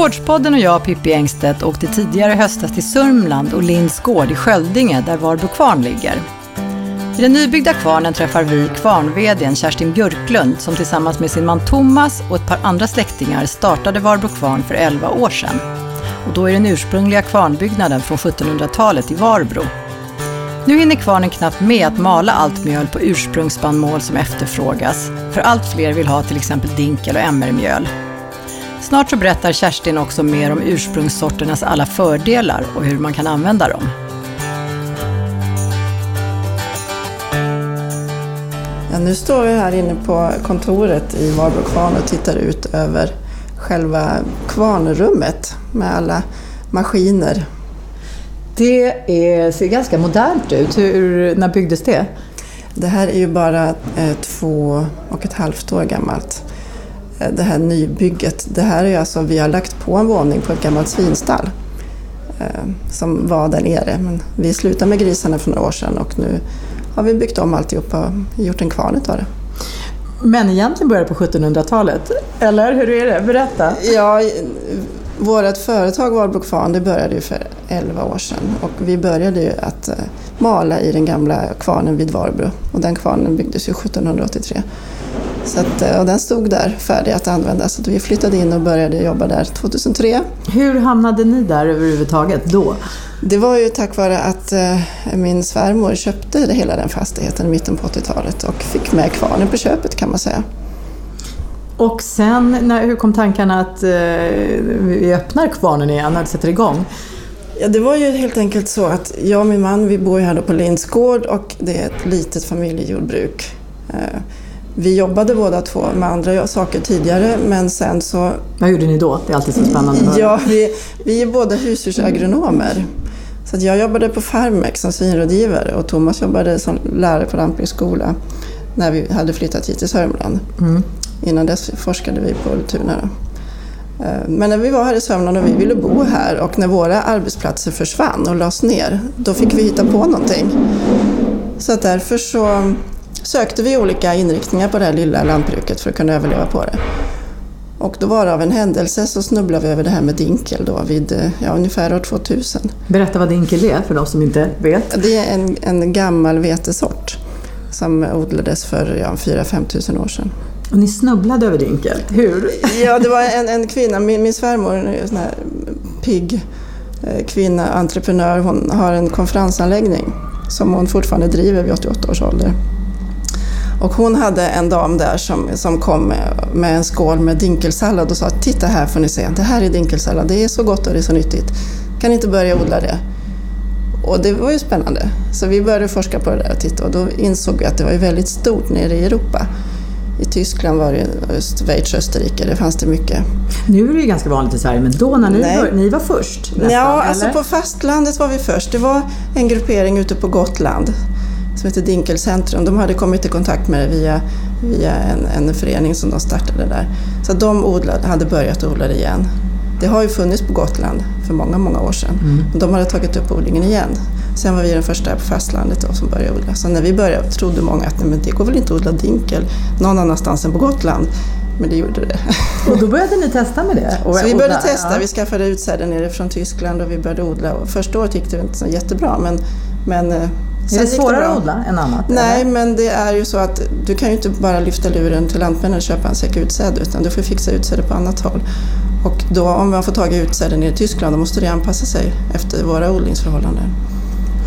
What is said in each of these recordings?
Gårdspodden och jag, Pippi Engstedt, åkte tidigare höstas till Sörmland och Linds gård i Sköldinge där Varbro kvarn ligger. I den nybyggda kvarnen träffar vi kvarnveden Kerstin Björklund som tillsammans med sin man Thomas och ett par andra släktingar startade Varbro kvarn för 11 år sedan. Och då är den ursprungliga kvarnbyggnaden från 1700-talet i Varbro. Nu hinner kvarnen knappt med att mala allt mjöl på ursprungsspannmål som efterfrågas, för allt fler vill ha till exempel dinkel och emmermjöl. Snart så berättar Kerstin också mer om ursprungssorternas alla fördelar och hur man kan använda dem. Ja, nu står vi här inne på kontoret i Varberg kvarn och tittar ut över själva kvarnrummet med alla maskiner. Det är, ser ganska modernt ut. Hur, när byggdes det? Det här är ju bara eh, två och ett halvt år gammalt. Det här nybygget. Det här är alltså, vi har lagt på en våning på ett gammalt svinstall eh, som var där nere. Men vi slutade med grisarna för några år sedan och nu har vi byggt om alltihop och gjort en kvarn utav det. Men egentligen började på 1700-talet, eller hur är det? Berätta. Ja, vårt företag Valbro Kvarn det började ju för 11 år sedan och vi började ju att eh, mala i den gamla kvarnen vid Varbro och den kvarnen byggdes ju 1783. Så att, eh, och den stod där färdig att användas. Så vi flyttade in och började jobba där 2003. Hur hamnade ni där överhuvudtaget då? Det var ju tack vare att eh, min svärmor köpte hela den fastigheten i mitten på 80-talet och fick med kvarnen på köpet kan man säga. Och sen, när, hur kom tankarna att eh, vi öppnar kvarnen igen, att sätter igång? Ja, det var ju helt enkelt så att jag och min man, vi bor ju här då på Linds gård och det är ett litet familjejordbruk. Eh, vi jobbade båda två med andra saker tidigare men sen så... Vad gjorde ni då? Det är alltid så spännande. Ja, vi, vi är båda husdjursagronomer. Så jag jobbade på Farmex som svinrådgivare och Thomas jobbade som lärare på lantbruksskola när vi hade flyttat hit till Sörmland. Mm. Innan dess forskade vi på Ultuna. Eh, men när vi var här i Sörmland och vi ville bo här och när våra arbetsplatser försvann och lades ner, då fick vi hitta på någonting. Så att därför så sökte vi olika inriktningar på det här lilla lantbruket för att kunna överleva på det. Och då var det av en händelse så snubblade vi över det här med dinkel då vid ja, ungefär år 2000. Berätta vad dinkel är för de som inte vet. Det är en, en gammal vetesort som odlades för ja, 4-5 tusen år sedan. Och ni snubblade över dinkel, hur? Ja, det var en, en kvinna, min, min svärmor, en sån här pigg eh, kvinna, entreprenör, hon har en konferensanläggning som hon fortfarande driver vid 88 års ålder. Och hon hade en dam där som, som kom med, med en skål med dinkelsallad och sa Titta här får ni se, det här är dinkelsallad, det är så gott och det är så nyttigt. Kan ni inte börja odla det? Och det var ju spännande. Så vi började forska på det där och titta och då insåg vi att det var ju väldigt stort nere i Europa. I Tyskland var det Schweiz, Österrike, det fanns det mycket. Nu är det ju ganska vanligt i Sverige, men då när ni, var, ni var först? Nästan, ja, alltså på fastlandet var vi först. Det var en gruppering ute på Gotland som heter Dinkelcentrum. De hade kommit i kontakt med det via, via en, en förening som de startade där. Så de odlade, hade börjat odla det igen. Det har ju funnits på Gotland för många, många år sedan. Mm. De hade tagit upp odlingen igen. Sen var vi den första på fastlandet då, som började odla. Så när vi började trodde många att nej, men det går väl inte att odla dinkel någon annanstans än på Gotland. Men det gjorde det. Och då började ni testa med det? så vi började testa. Ja. Vi skaffade utsäde nere från Tyskland och vi började odla. Och första året gick det inte så jättebra men, men eh, är det svårare att odla än annat? Nej, eller? men det är ju så att du kan ju inte bara lyfta luren till Lantmännen och köpa en säck utsäde utan du får fixa utsäde på annat håll. Och då om man får tag i utsäde nere i Tyskland då måste det anpassa sig efter våra odlingsförhållanden.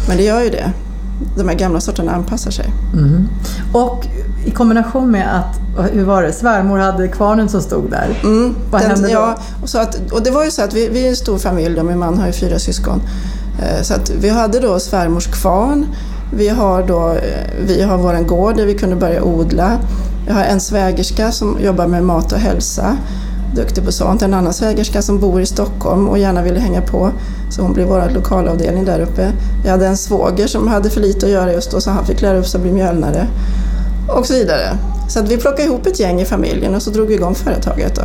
Men det gör ju det. De här gamla sorterna anpassar sig. Mm. Och i kombination med att, hur var det, svärmor hade kvarnen som stod där. Mm, Vad den, hände då? Ja, och, så att, och det var ju så att vi, vi är en stor familj, och min man har ju fyra syskon. Eh, så att vi hade då svärmors kvarn, vi har, då, eh, vi har vår gård där vi kunde börja odla. Jag har en svägerska som jobbar med mat och hälsa, duktig på sånt. En annan svägerska som bor i Stockholm och gärna ville hänga på, så hon blev vår lokalavdelning där uppe. Jag hade en svåger som hade för lite att göra just då, så han fick lära upp sig att bli mjölnare. Och så vidare. Så att vi plockade ihop ett gäng i familjen och så drog vi igång företaget. Då.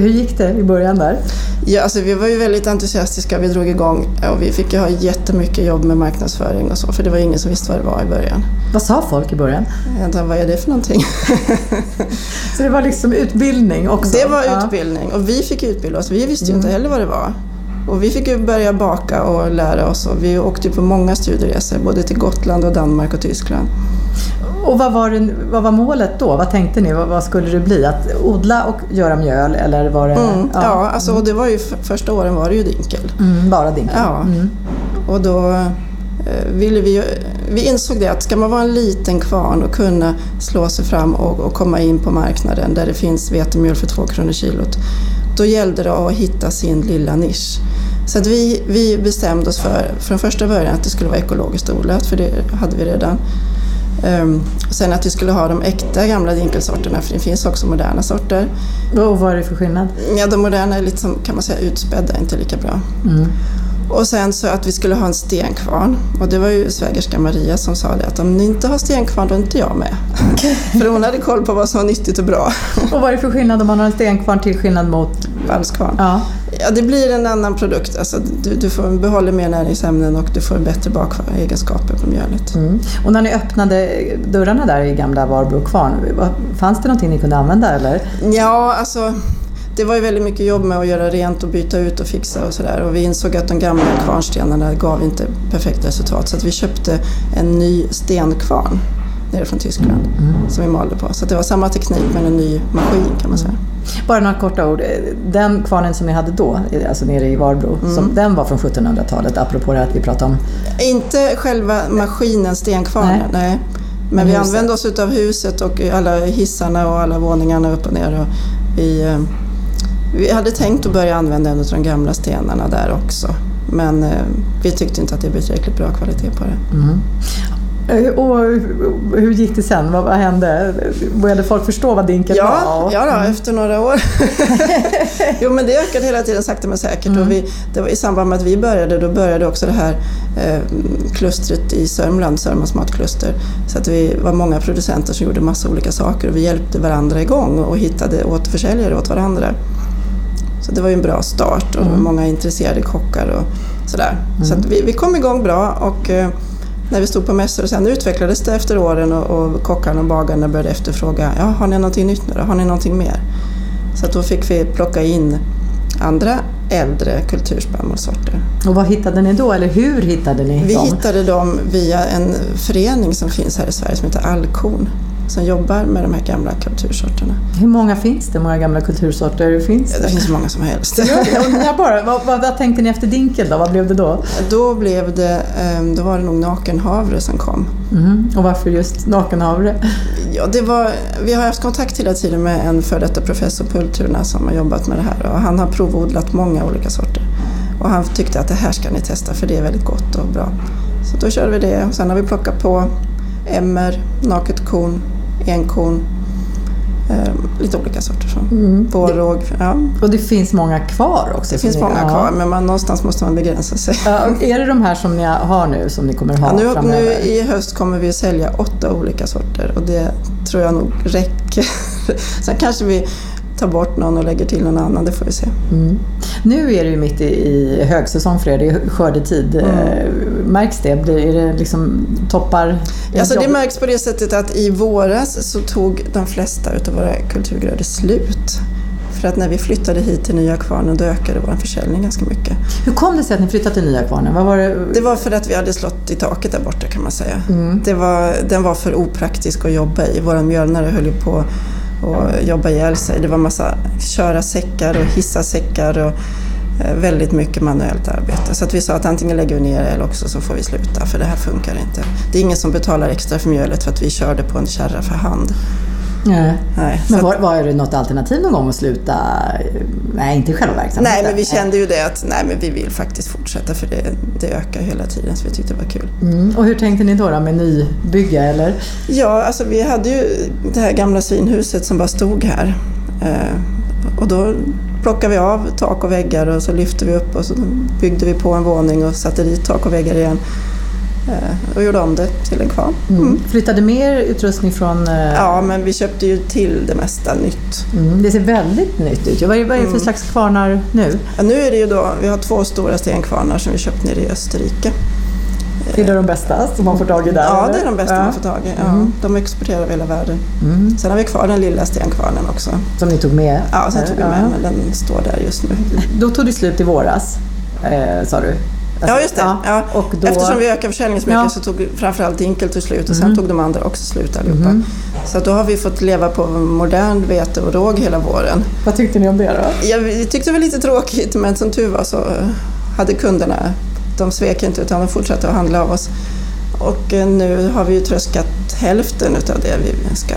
Hur gick det i början där? Ja, alltså vi var ju väldigt entusiastiska. Vi drog igång och vi fick ju ha jättemycket jobb med marknadsföring och så, för det var ingen som visste vad det var i början. Vad sa folk i början? Jag tänkte, vad är det för någonting? så det var liksom utbildning också? Det var ja. utbildning och vi fick utbilda oss. Vi visste ju mm. inte heller vad det var. Och vi fick ju börja baka och lära oss och vi åkte på många studieresor, både till Gotland och Danmark och Tyskland. Och vad var, det, vad var målet då? Vad tänkte ni? Vad, vad, skulle det bli? Att odla och göra mjöl? Eller var det, mm, ja, ja alltså, och det var ju, första åren var det ju dinkel. Mm, bara dinkel? Ja. Mm. Och då eh, ville vi, vi insåg det att ska man vara en liten kvarn och kunna slå sig fram och, och komma in på marknaden där det finns vetemjöl för två kronor kilot, då gällde det att hitta sin lilla nisch. Så att vi, vi bestämde oss för, från första början att det skulle vara ekologiskt odlat, för det hade vi redan. Um, sen att vi skulle ha de äkta gamla dinkelsorterna, för det finns också moderna sorter. Och vad är det för skillnad? Ja, de moderna är lite som, kan man säga, utspädda, inte lika bra. Mm. Och sen så att vi skulle ha en stenkvarn. Och det var ju svägerska Maria som sa det att om ni inte har stenkvarn då är inte jag med. för hon hade koll på vad som var nyttigt och bra. och vad är det för skillnad om man har en stenkvarn till skillnad mot valskvarn? Ja. ja, det blir en annan produkt. Alltså, du, du får behåller mer näringsämnen och du får bättre bakegenskaper på mjölet. Mm. Och när ni öppnade dörrarna där i gamla Varbo kvarn, fanns det någonting ni kunde använda eller? Ja, alltså det var ju väldigt mycket jobb med att göra rent och byta ut och fixa och sådär. Och vi insåg att de gamla kvarnstenarna gav inte perfekt resultat. Så att vi köpte en ny stenkvarn nere från Tyskland mm. som vi malde på. Så det var samma teknik men en ny maskin kan man säga. Bara några korta ord. Den kvarnen som ni hade då, alltså nere i Varbro, mm. som, den var från 1700-talet apropå det att vi pratade om... Inte själva maskinen, stenkvarnen, nej. nej. Men, men vi använde oss av huset och alla hissarna och alla våningarna upp och ner. Och vi, eh, vi hade tänkt att börja använda en av de gamla stenarna där också. Men eh, vi tyckte inte att det blev tillräckligt bra kvalitet på det. Mm. Eh, och hur gick det sen? Vad, vad hände? Började folk förstå vad dinkel ja, var? Ja, då, mm. efter några år. jo, men det ökade hela tiden sakta men säkert. Mm. Och vi, det var I samband med att vi började, då började också det här eh, klustret i Sörmland, Sörmlands matkluster. Så att vi var många producenter som gjorde massa olika saker och vi hjälpte varandra igång och hittade återförsäljare åt varandra. Så det var ju en bra start och mm. många intresserade kockar och sådär. Mm. Så vi, vi kom igång bra och eh, när vi stod på mässor och sen utvecklades det efter åren och, och kockarna och bagarna började efterfråga, ja, har ni någonting nytt nu då? Har ni någonting mer? Så då fick vi plocka in andra äldre kulturspannmålssorter. Och vad hittade ni då, eller hur hittade ni vi dem? Vi hittade dem via en förening som finns här i Sverige som heter Alkon som jobbar med de här gamla kultursorterna. Hur många finns det? Många gamla kultursorter finns det? Det finns hur många som helst. jag bara, vad, vad, vad, tänkte ni efter dinkel då? Vad blev det då? Då, blev det, ehm, då var det nog nakenhavre som kom. Mm. Och varför just nakenhavre? Ja, det var, vi har haft kontakt hela tiden med en före detta professor på Ultuna som har jobbat med det här och han har provodlat många olika sorter. Och han tyckte att det här ska ni testa för det är väldigt gott och bra. Så då körde vi det och sen har vi plockat på emmer, naket korn, enkorn, eh, lite olika sorter. Så. Mm. Vårråg. Ja. Och det finns många kvar också? Det finns många ja. kvar, men man, någonstans måste man begränsa sig. Ja, är det de här som ni har nu som ni kommer ha ja, nu? Nu i höst kommer vi sälja åtta olika sorter och det tror jag nog räcker. Sen kanske vi tar bort någon och lägger till någon annan, det får vi se. Mm. Nu är det ju mitt i, högsäsong för er, det är skördetid. Mm. Eh, märks det? Blir, är det liksom toppar? Alltså det märks på det sättet att i våras så tog de flesta av våra kulturgrödor slut. För att när vi flyttade hit till Nya Kvarnen då ökade vår försäljning ganska mycket. Hur kom det sig att ni flyttade till Nya Kvarnen? Vad var det? det var för att vi hade slått i taket där borta kan man säga. Mm. Det var, den var för opraktisk att jobba i. Våra mjölnare höll ju på och jobba ihjäl sig. Det var massa köra säckar och hissa säckar och eh, väldigt mycket manuellt arbete. Så att vi sa att antingen lägger vi ner eller också så får vi sluta för det här funkar inte. Det är ingen som betalar extra för mjölet för att vi körde på en kärra för hand. Nej. Nej. Men var, var det något alternativ någon gång att sluta? Nej, inte själva verksamheten. Nej, men vi kände ju det att nej, men vi vill faktiskt fortsätta för det, det ökar hela tiden så vi tyckte det var kul. Mm. Och hur tänkte ni då, då med nybygge eller? Ja, alltså vi hade ju det här gamla svinhuset som bara stod här. Eh, och då plockade vi av tak och väggar och så lyfte vi upp och så byggde vi på en våning och satte dit tak och väggar igen. Eh, och gjorde om det till en kvarn. Mm. Flyttade mer utrustning från... eh, Ja, men vi köpte ju till det mesta nytt. Mm, det ser väldigt nytt ut. Vad är, vad är det för slags kvarnar nu? Ja, nu är det ju då, vi har två stora stenkvarnar som vi köpt nere i Österrike. Är det de bästa som man får tag i där? Ja, det är de bästa Ja. man får tag i. Ja, De exporterar över hela världen. Mm. Sen har vi kvar den lilla stenkvarnen också. Som ni tog med? Ja, sen tog vi med men den står där just nu. Då tog det slut i våras, eh, sa du? Alltså, Ja, just det. Ja. Och då... Eftersom vi ökade försäljningen så mycket Ja. Mm. så tog framförallt Dinkel till slut och sen tog de andra också slut allihopa. Så att då har vi fått leva på modern vete och råg hela våren. Vad tyckte ni om det då? Jag vi tyckte det var lite tråkigt men som tur var så hade kunderna, de svek inte utan de fortsatte att handla av oss. Och eh, nu har vi ju tröskat hälften utav det vi ska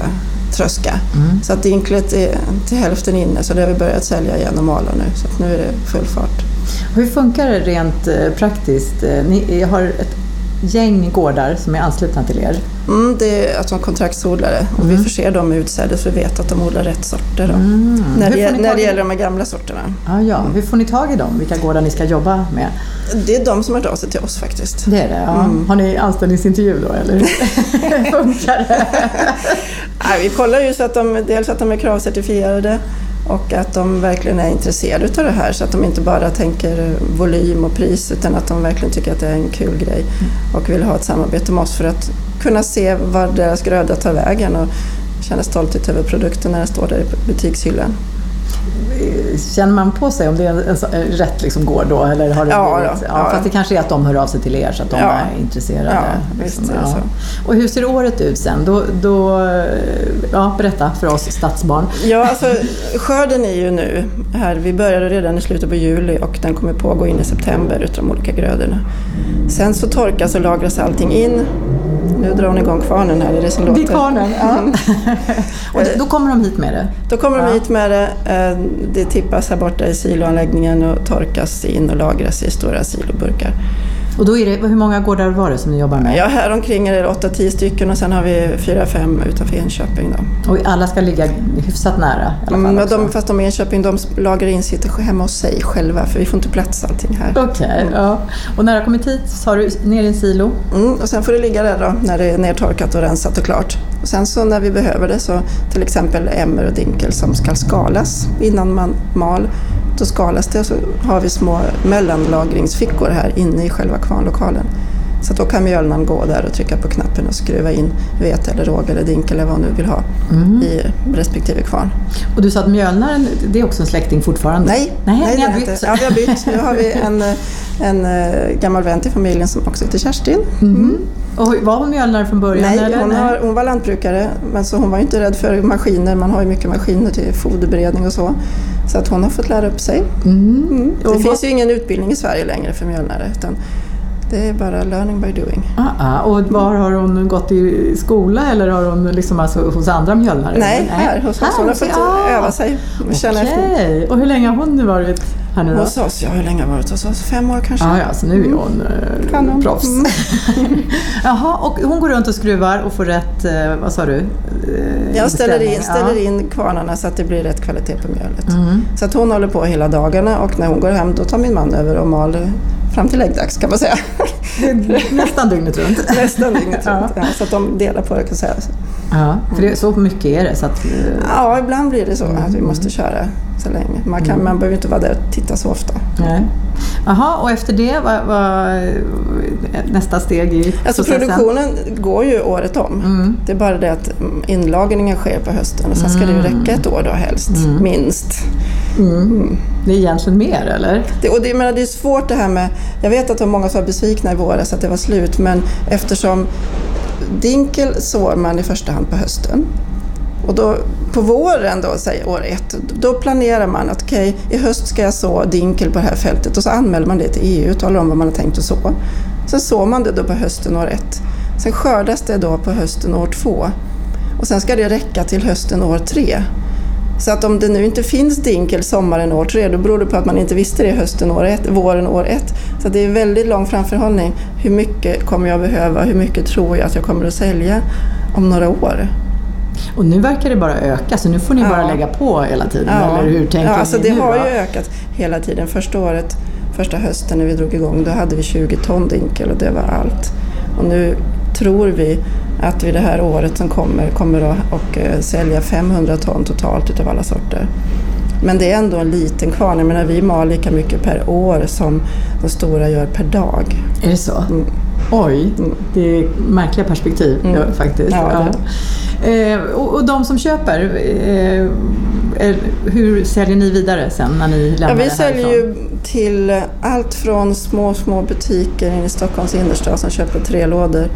tröska. Så att dinklet är till hälften inne så det har vi börjat sälja igen och mala nu. Så att nu är det full fart. Hur funkar det rent eh, praktiskt? Eh, Ni har ett gäng gårdar som är anslutna till er. Mm, det är att de kontraktsodlare och vi förser dem med utsäde så vi vet att de odlar rätt sorter. När, Mm. Hur det, när det gäller de här gamla sorterna. Ah, ja. Hur får ni tag i dem? Vilka gårdar ni ska jobba med? Det är de som har hört av sig till oss faktiskt. Det är det, ja. Mm. Har ni anställningsintervju då eller hur funkar det? Nej, vi kollar ju så att de, dels att de är kravcertifierade och att de verkligen är intresserade av det här så att de inte bara tänker volym och pris utan att de verkligen tycker att det är en kul grej och vill ha ett samarbete med oss för att kunna se var deras gröda tar vägen och känna stolthet över produkten när den står där i butikshyllan. Känner man på sig om det är en, en, en rätt liksom gård då? Eller har det Ja, blivit, då. ja, Ja. Fast det kanske är att de hör av sig till er så att de Ja. är intresserade. Ja, visst är det så. Och hur ser året ut sen? Då, då, ja, berätta för oss stadsbarn. Ja, alltså skörden är ju nu här. Vi började redan i slutet på juli och den kommer pågå in i september utav de olika grödorna. Sen så torkas och lagras allting in. Nu drar hon igång kvarnen här, är det som låter? Det är kvarnen, ja. Och då, kommer de hit med det? Då kommer de Ja. hit med det. eh, Det tippas här borta i siloanläggningen och torkas in och lagras i stora siloburkar. Och då är det, hur många gårdar var det som ni jobbar med? Ja, här omkring är det 8-10 stycken och sen har vi 4-5 utanför Enköping. Då. Och alla ska ligga hyfsat nära i alla fall Mm, de, fast de i Enköping de lagrar in sitt hemma hos sig själva för vi får inte plats allting här. Okej, ja. Och när det har kommit hit, sa du, ner i en silo? Mm, och sen får det ligga där då när det är nertorkat och rensat och klart. Och sen så när vi behöver det så till exempel emmer och dinkel som ska skalas innan man mal. Då skalas det och så har vi små mellanlagringsfickor här inne i själva kvarnlokalen. Så då kan mjölnaren gå där och trycka på knappen och skruva in vete eller råg eller dinkel eller vad hon nu vill ha i respektive kvarn. Och du sa att mjölnaren, det är också en släkting fortfarande? Nej, nej, nej ni har bytt. inte. Ja, vi har bytt. Nu har vi en, en eh, gammal vän till familjen som också heter Kerstin. Mhm. Och var hon mjölnare från början? Nej, eller? hon, har, hon var lantbrukare men så hon var inte rädd för maskiner. Man har ju mycket maskiner till foderberedning och så. Så att hon har fått lära upp sig. Mm. Mm. Det Och vad- finns ju ingen utbildning i Sverige längre för mjölnare utan det är bara learning by doing. Ah, ah. Och var har hon gått i skola eller har hon liksom alltså hos andra mjölnare? Nej, här hos oss. Hon har fått ah. öva sig och känna efter. Okej, och hur länge har hon nu varit här nu då? Hos oss, ja hur länge har hon varit hos oss? Fem år kanske? Ah, ja, så nu är hon eh, Kan hon. proffs. Mm. Jaha, och hon går runt och skruvar och får rätt, eh, vad sa du? Eh, Jag ställer in, ställer Ja. in kvarnarna så att det blir rätt kvalitet på mjölet. Mm. Så att hon håller på hela dagarna och när hon går hem då tar min man över och mal fram till läggdags kan man säga. Nästan dygnet runt. Nästan dygnet Ja. runt. Ja, så att de delar på det kan jag säga. Ja, för det, så mycket är det. Så att, Ja, ibland blir det så att vi Mm. måste köra så länge. Man, kan, man behöver inte vara där och titta så ofta. nej. Jaha, och efter det, vad vad nästa steg i Alltså processen? produktionen går ju året om. Mm. Det är bara det att mm, inlagringen sker på hösten och sen ska det ju räcka ett år då helst, minst. Mm. Det är egentligen mer, eller? Det, och det, menar, det är svårt det här med... Jag vet att det var många som var besvikna i våras att det var slut, men eftersom dinkel sår man i första hand på hösten. Och då, på våren, då, säg år ett, då planerar man att okej, i höst ska jag så dinkel på det här fältet och så anmäler man det till EU och talar om vad man har tänkt att så. Sen sår man det då på hösten år ett. Sen skördas det då på hösten år två. Och sen ska det räcka till hösten år tre. Så att om det nu inte finns dinkel sommaren år tre, då beror det på att man inte visste det hösten år ett, våren år ett. Så det är väldigt lång framförhållning. Hur mycket kommer jag behöva? Hur mycket tror jag att jag kommer att sälja om några år? Och nu verkar det bara öka, så nu får ni Ja. bara lägga på hela tiden, eller hur tänker ja, alltså ni det nu har då? ju ökat hela tiden. Första året, första hösten när vi drog igång, då hade vi 20 ton dinkel och det var allt. Och nu tror vi att vi det här året som kommer kommer att och, eh, sälja 500 ton totalt utav alla sorter. Men det är ändå en liten kvarn. Jag menar, vi mal lika mycket per år som de stora gör per dag. Är det så? Mm. Oj, det är märkliga perspektiv Mm. ja, faktiskt. Ja, Ja. Eh, och, och de som köper, eh, eh, hur säljer ni vidare sen när ni lämnar Ja, vi det säljer ju till allt från små, små butiker inne i Stockholms innerstad som köper tre lådor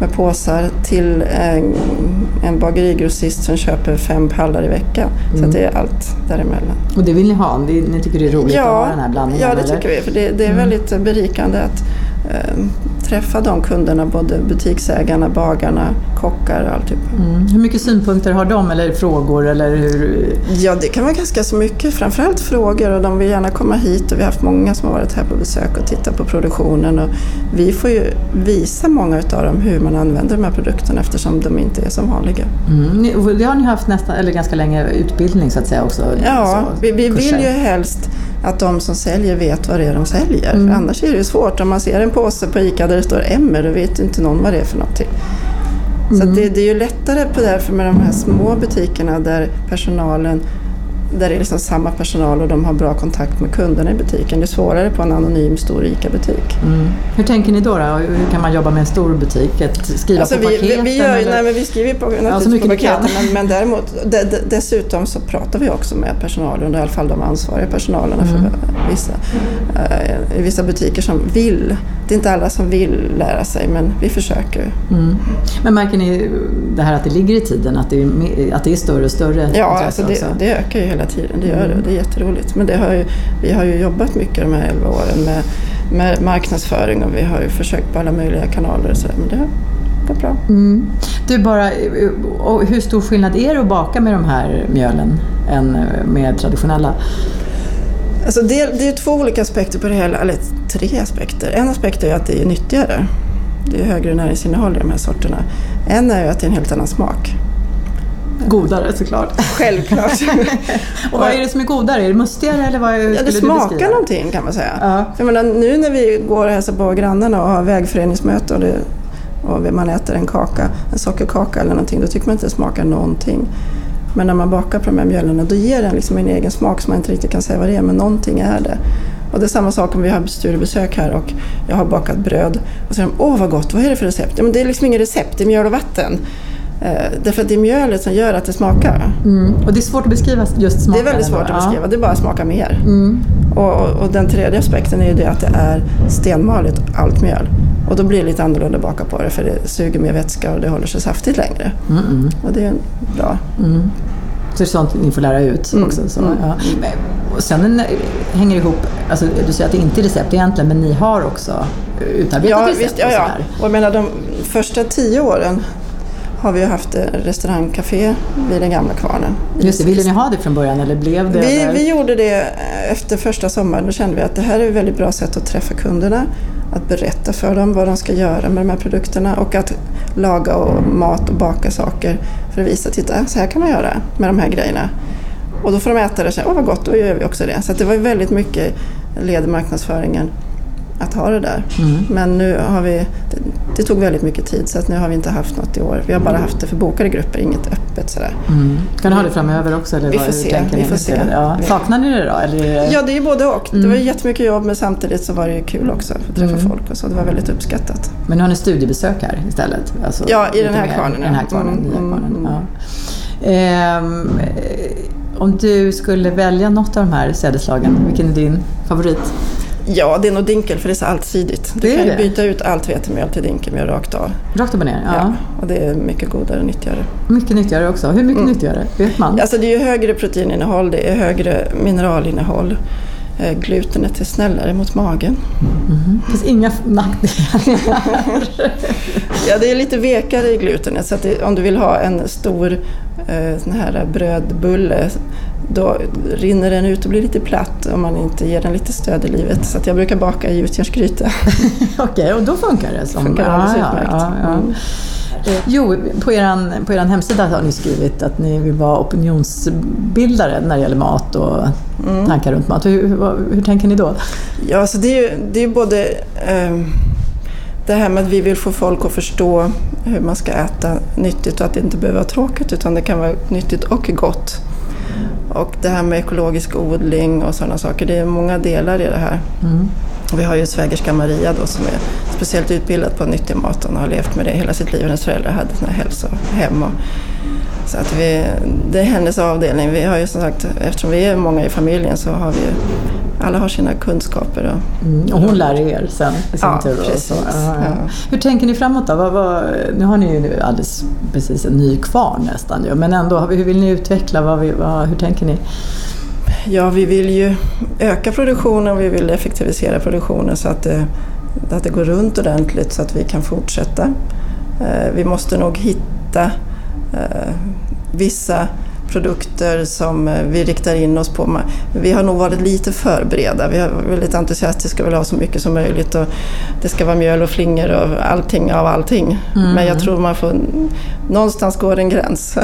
med påsar till en, bagerigrossist som köper fem pallar i veckan. Så Mm. att det är allt däremellan. Och det vill ni ha? Ni, ni tycker det är roligt att ha den här blandningen? ja, det eller? tycker vi. För det, det är väldigt berikande att eh, träffa de kunderna, både butiksägarna, bagarna, kockar och allt typ. Mm. Hur mycket synpunkter har de eller frågor? Eller hur? Ja, det kan vara ganska så mycket. Framförallt frågor och de vill gärna komma hit och vi har haft många som har varit här på besök och tittat på produktionen och vi får ju visa många utav dem hur man använder de här produkterna eftersom de inte är så vanliga. Mm. Det har ni haft nästan, eller ganska länge utbildning så att säga också? Ja, så, vi, vi vill ju helst att de som säljer vet vad det är de säljer. Mm. För annars är det ju svårt. Om man ser en påse på ICA där det står Emmer, då vet inte någon vad det är för någonting. Så Mm. att det, det är ju lättare på därför med de här små butikerna där personalen där det är liksom samma personal och de har bra kontakt med kunderna i butiken. Det är svårare på en anonym stor ICA-butik. Mm. Hur tänker ni då, då? Hur kan man jobba med en stor butik? Att skriva Alltså på vi, paketen? vi, gör, eller? nej, men vi skriver på, naturligtvis så mycket på paketen men, men däremot, de, de, dessutom så pratar vi också med personalen, i alla fall de ansvariga personalerna Mm. för vissa, i vissa butiker som vill. Det är inte alla som vill lära sig men vi försöker. Mm. Men märker ni det här att det ligger i tiden, att det är, att det är större och större Ja, alltså det, det ökar ju hela tiden, det gör Mm. det. Det är jätteroligt. Men det har ju, vi har ju jobbat mycket de här 11 åren med, med marknadsföring och vi har ju försökt på alla möjliga kanaler och sådär men det har gått bra. Mm. Du, bara, och hur stor skillnad är det att baka med de här mjölen än med traditionella? Alltså det, det är två olika aspekter på det hela, eller tre aspekter. En aspekt är att det är nyttigare. Det är högre näringsinnehåll i de här sorterna. En är ju att det är en helt annan smak. Godare såklart. Självklart. Och vad är det som är godare? Är det mustigare eller vad hur ja, det smakar någonting kan man säga. Ja. För menar, nu när vi går och hälsar på grannarna och har vägföreningsmöte och, det, och man äter en kaka, en sockerkaka eller någonting, då tycker man inte det smakar någonting. Men när man bakar på de här mjölerna då ger den liksom en egen smak som man inte riktigt kan säga vad det är, men någonting är det. Och det är samma sak om vi har studiebesök här och jag har bakat bröd och så säger de åh vad gott, vad är det för recept? Ja, men det är liksom inget recept, det är mjöl och vatten. Eh, därför att det är mjölet som gör att det smakar. Mm. Och det är svårt att beskriva just Det smaken? är väldigt svårt att beskriva, det bara smakar mer. Ja. Mm. Och, och, och den tredje aspekten är ju det att det är stenmaligt allt mjöl. Och då blir det lite annorlunda att baka på det för det suger mer vätska och det håller sig saftigt längre. Mm. Och det är bra. Mm. Så det är sånt ni får lära ut Mm, också? Så, mm, ja. Och sen hänger det ihop, alltså, du säger att det inte är recept egentligen, men ni har också utarbetat Ja, recept visst, ja, och ja. sådär. Och jag menar de första tio åren har vi haft restaurangcafé vid den gamla kvarnen. Just det, ville ni ha det från början eller blev det? Vi, vi gjorde det efter första sommaren. Då kände vi att det här är ett väldigt bra sätt att träffa kunderna. Att berätta för dem vad de ska göra med de här produkterna och att laga och mat och baka saker för att visa, titta så här kan man göra med de här grejerna. Och då får de äta det och säga, åh vad gott, då gör vi också det. Så att det var väldigt mycket led i marknadsföringen att ha det där. Mm. Men nu har vi, det, det tog väldigt mycket tid så att nu har vi inte haft något i år. Vi har bara haft det för bokade grupper, inget öppet sådär. Mm. Kan ni ha det framöver också? Eller Vi får se, vi får se. Ja. Saknar ni det då? Eller det... Ja, det är både och. Det Mm. var ju jättemycket jobb men samtidigt så var det kul också att träffa Mm. folk och så. Det var väldigt uppskattat. Men nu har ni studiebesök här istället? Alltså, Ja, i den här kvarnen, I den här kvarnen, Mm, mm, kvarnen. mm. Ja. Ehm, eh, om du skulle välja något av de här sädesslagen, vilken är din favorit? Ja, det är nog dinkel för det är så allsidigt. Du Det kan ju det. byta ut allt vetemjöl till dinkelmjöl rakt av. Rakt upp och ner? Ja. Ja. Och det är mycket godare och nyttigare. Mycket nyttigare också. Hur mycket Mm. nyttigare? Vet man? Alltså det är ju högre proteininnehåll, det är högre mineralinnehåll. Eh, Glutenet är snällare mot magen. Mhm. Det finns inga nackdelar. Ja, det är lite vekare i glutenet så det, om du vill ha en stor eh, sån här brödbulle då rinner den ut och blir lite platt om man inte ger den lite stöd i livet. Så jag brukar baka i gjutjärnsgryta. Okej, och då funkar det? Som, Funkar alldeles utmärkt. Mm. Jo, på er, på er hemsida har ni skrivit att ni vill vara opinionsbildare när det gäller mat och Mm. tankar runt mat. Hur, hur, hur tänker ni då? Ja, så det är ju det är både eh, det här med att vi vill få folk att förstå hur man ska äta nyttigt och att det inte behöver vara tråkigt utan det kan vara nyttigt och gott. Och det här med ekologisk odling och sådana saker, det är många delar i det här. Mm. Vi har ju svägerska Maria då som är speciellt utbildad på nyttig mat och har levt med det hela sitt liv. Hennes föräldrar hade sådana hälsohem. Och, så att vi, det är hennes avdelning. Vi har ju som sagt, eftersom vi är många i familjen så har vi ju alla har sina kunskaper. Och, mm, och hon lär er sen i sin ja, tur? Precis, ja, ja. Hur tänker ni framåt då? Vad, vad, nu har ni ju alldeles precis en ny kvarn nästan ju, men ändå, hur vill ni utveckla? Vad, vad, hur tänker ni? Ja, vi vill ju öka produktionen och vi vill effektivisera produktionen så att det, att det går runt ordentligt så att vi kan fortsätta. Eh, vi måste nog hitta eh, vissa produkter som eh, vi riktar in oss på. Vi har nog varit lite för breda. Vi är väldigt entusiastiska och vill ha så mycket som möjligt. Och det ska vara mjöl och flingor och allting av allting. Mm. Men jag tror man får... Någonstans går en gräns.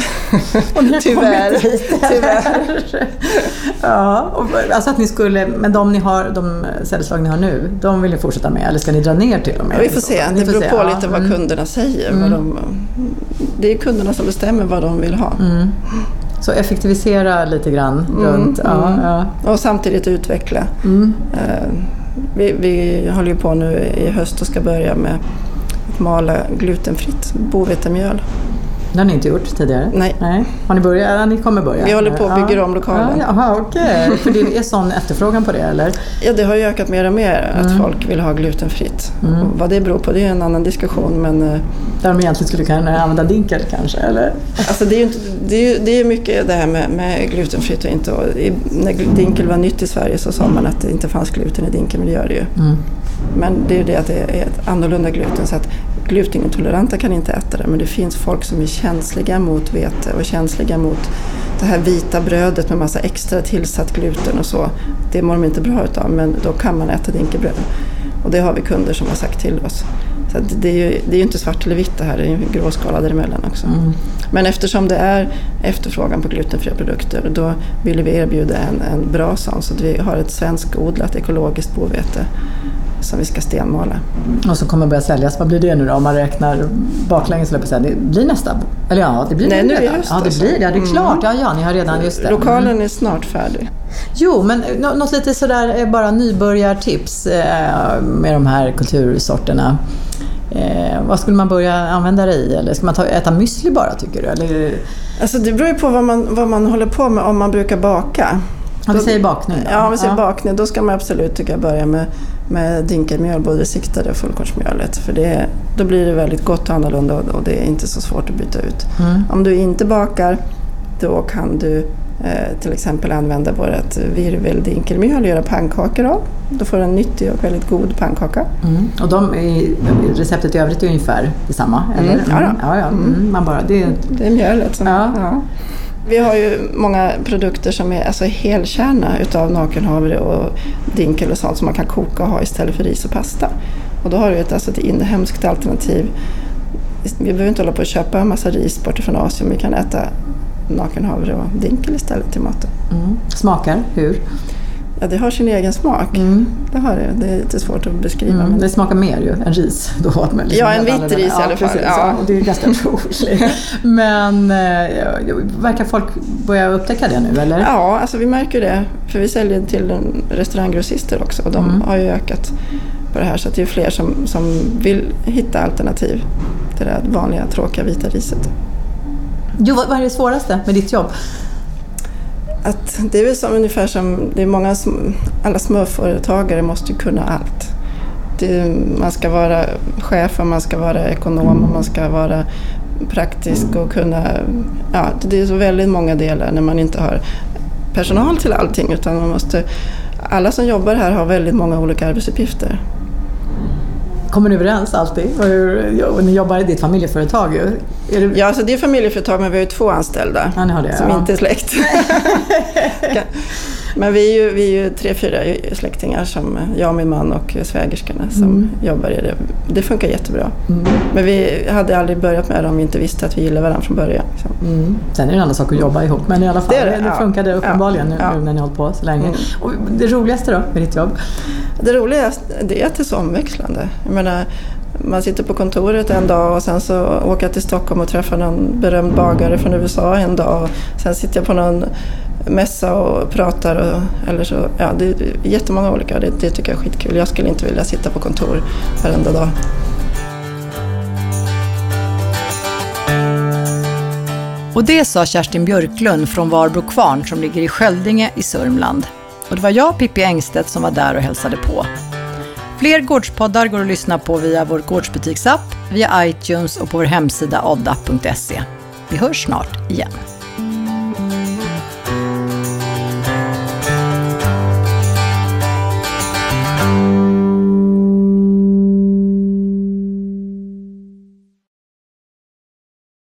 tyvärr. tyvärr. ja, och, alltså att ni skulle, men de, ni har, de säljslag ni har nu, de vill ni fortsätta med? Eller ska ni dra ner till dem? Ja, vi får se. Det beror på lite vad mm. kunderna säger. Mm. Vad de, det är kunderna som bestämmer vad de vill ha. Mm. Så effektivisera lite grann mm, runt. Ja, mm. ja. Och samtidigt utveckla. Mm. Uh, vi, vi håller ju på nu i höst och ska börja med att mala glutenfritt bovetemjöl. Det har ni inte gjort tidigare? Nej. Nej. Har ni börjat? Ja, ni kommer börja? Vi håller på att bygga ja. om lokalen. Ja, jaha, okej. Okay. För det är sån efterfrågan på det eller? Ja, det har ju ökat mer och mer att mm. folk vill ha glutenfritt. Mm. vad det beror på det är en annan diskussion. Men, eh, Där de egentligen skulle kunna använda dinkel kanske? Eller? Alltså, det, är ju inte, det, är, det är mycket det här med, med glutenfritt och inte. Och när dinkel var nytt i Sverige så sa man att det inte fanns gluten i dinkel, men det gör det ju. Mm. Men det är ju det att det är ett annorlunda gluten. Så att glutenintoleranta kan inte äta det men det finns folk som är känsliga mot vete och känsliga mot det här vita brödet med massa extra tillsatt gluten och så. Det mår de inte bra utav men då kan man äta dinkelbröd. Och det har vi kunder som har sagt till oss. Så det är ju det är inte svart eller vitt det här, det är ju gråskala däremellan också. Mm. Men eftersom det är efterfrågan på glutenfria produkter då vill vi erbjuda en, en bra sån. Så att vi har ett svenskodlat ekologiskt bovete som vi ska stenmala. Och som kommer börja säljas. Vad blir det nu då om man räknar baklänges? Det blir nästa? Eller ja, det blir Nej, nu i höst. Ja, det alltså. blir det. Ja, det är klart. Ja, ja, ni har redan just det. Lokalen mm. är snart färdig. Jo, men något lite sådär eh, bara nybörjartips eh, med de här kultursorterna. Eh, vad skulle man börja använda det i? Eller ska man ta, äta müsli bara tycker du? Eller? Alltså det beror ju på vad man, vad man håller på med om man brukar baka. Om vi säger bakning då? Ja, om vi säger ja. bakning då ska man absolut tycka börja med, med dinkelmjöl, både det siktade och fullkornsmjölet. För det, då blir det väldigt gott och annorlunda och det är inte så svårt att byta ut. Mm. Om du inte bakar då kan du eh, till exempel använda vårt virveldinkelmjöl och göra pannkakor av. Då får du en nyttig och väldigt god pannkaka. Mm. Och de är, receptet i övrigt är ungefär detsamma? Eller? Mm. Ja, mm. ja, ja. Mm. Man bara, det, det är mjölet. Som, ja. ja. Vi har ju många produkter som är alltså helkärna utav nakenhavre och dinkel och sånt som man kan koka och ha istället för ris och pasta. Och då har du ett, alltså ett inhemskt alternativ. Vi behöver inte hålla på och köpa en massa ris bort från Asien. Vi kan äta nakenhavre och dinkel istället till maten. Mm. Smakar hur? Ja, det har sin egen smak. Mm. Det har det. Det är lite svårt att beskriva. Mm. Det smakar mer ju än ris. Då liksom ja, en vitt ris i alla fall. Ja. det är ganska troligt. Men eh, verkar folk börja upptäcka det nu eller? Ja, alltså vi märker det. För vi säljer till restauranggrossister också och de mm. har ju ökat på det här så att det är fler som, som vill hitta alternativ till det vanliga tråkiga vita riset. Jo, vad är det svåraste med ditt jobb? Att det är väl som, ungefär som, det är många, alla småföretagare måste ju kunna allt. Det, man ska vara chef och man ska vara ekonom och man ska vara praktisk och kunna, ja det är så väldigt många delar när man inte har personal till allting utan man måste, alla som jobbar här har väldigt många olika arbetsuppgifter. Kommer ni överens alltid? Och ni jobbar i ditt familjeföretag ju. Det... Ja, alltså det är familjeföretag men vi har ju två anställda ja, det, som ja. inte är släkt. men vi är, ju, vi är ju tre, fyra släktingar, som jag, min man och svägerskorna som mm. jobbar i det. Det funkar jättebra. Mm. Men vi hade aldrig börjat med det om vi inte visste att vi gillade varandra från början. Mm. Sen är det en annan sak att jobba ihop men i alla fall, det, det, det funkade uppenbarligen nu, nu, när ni har hållit på så länge. Mm. Och det roligaste då med ditt jobb? Det roligaste det är att det är så omväxlande. Jag menar, man sitter på kontoret en dag och sen så åker jag till Stockholm och träffar någon berömd bagare från USA en dag. Och sen sitter jag på någon mässa och pratar. Och, eller så, ja, det är jättemånga olika. Det, det tycker jag är skitkul. Jag skulle inte vilja sitta på kontor varenda dag. Och det sa Kerstin Björklund från Varbro kvarn som ligger i Sköldinge i Sörmland. Och det var jag, Pippi Engstedt, som var där och hälsade på. Fler gårdspoddar går att lyssna på via vår gårdsbutiksapp, via iTunes och på vår hemsida odda.se. Vi hörs snart igen.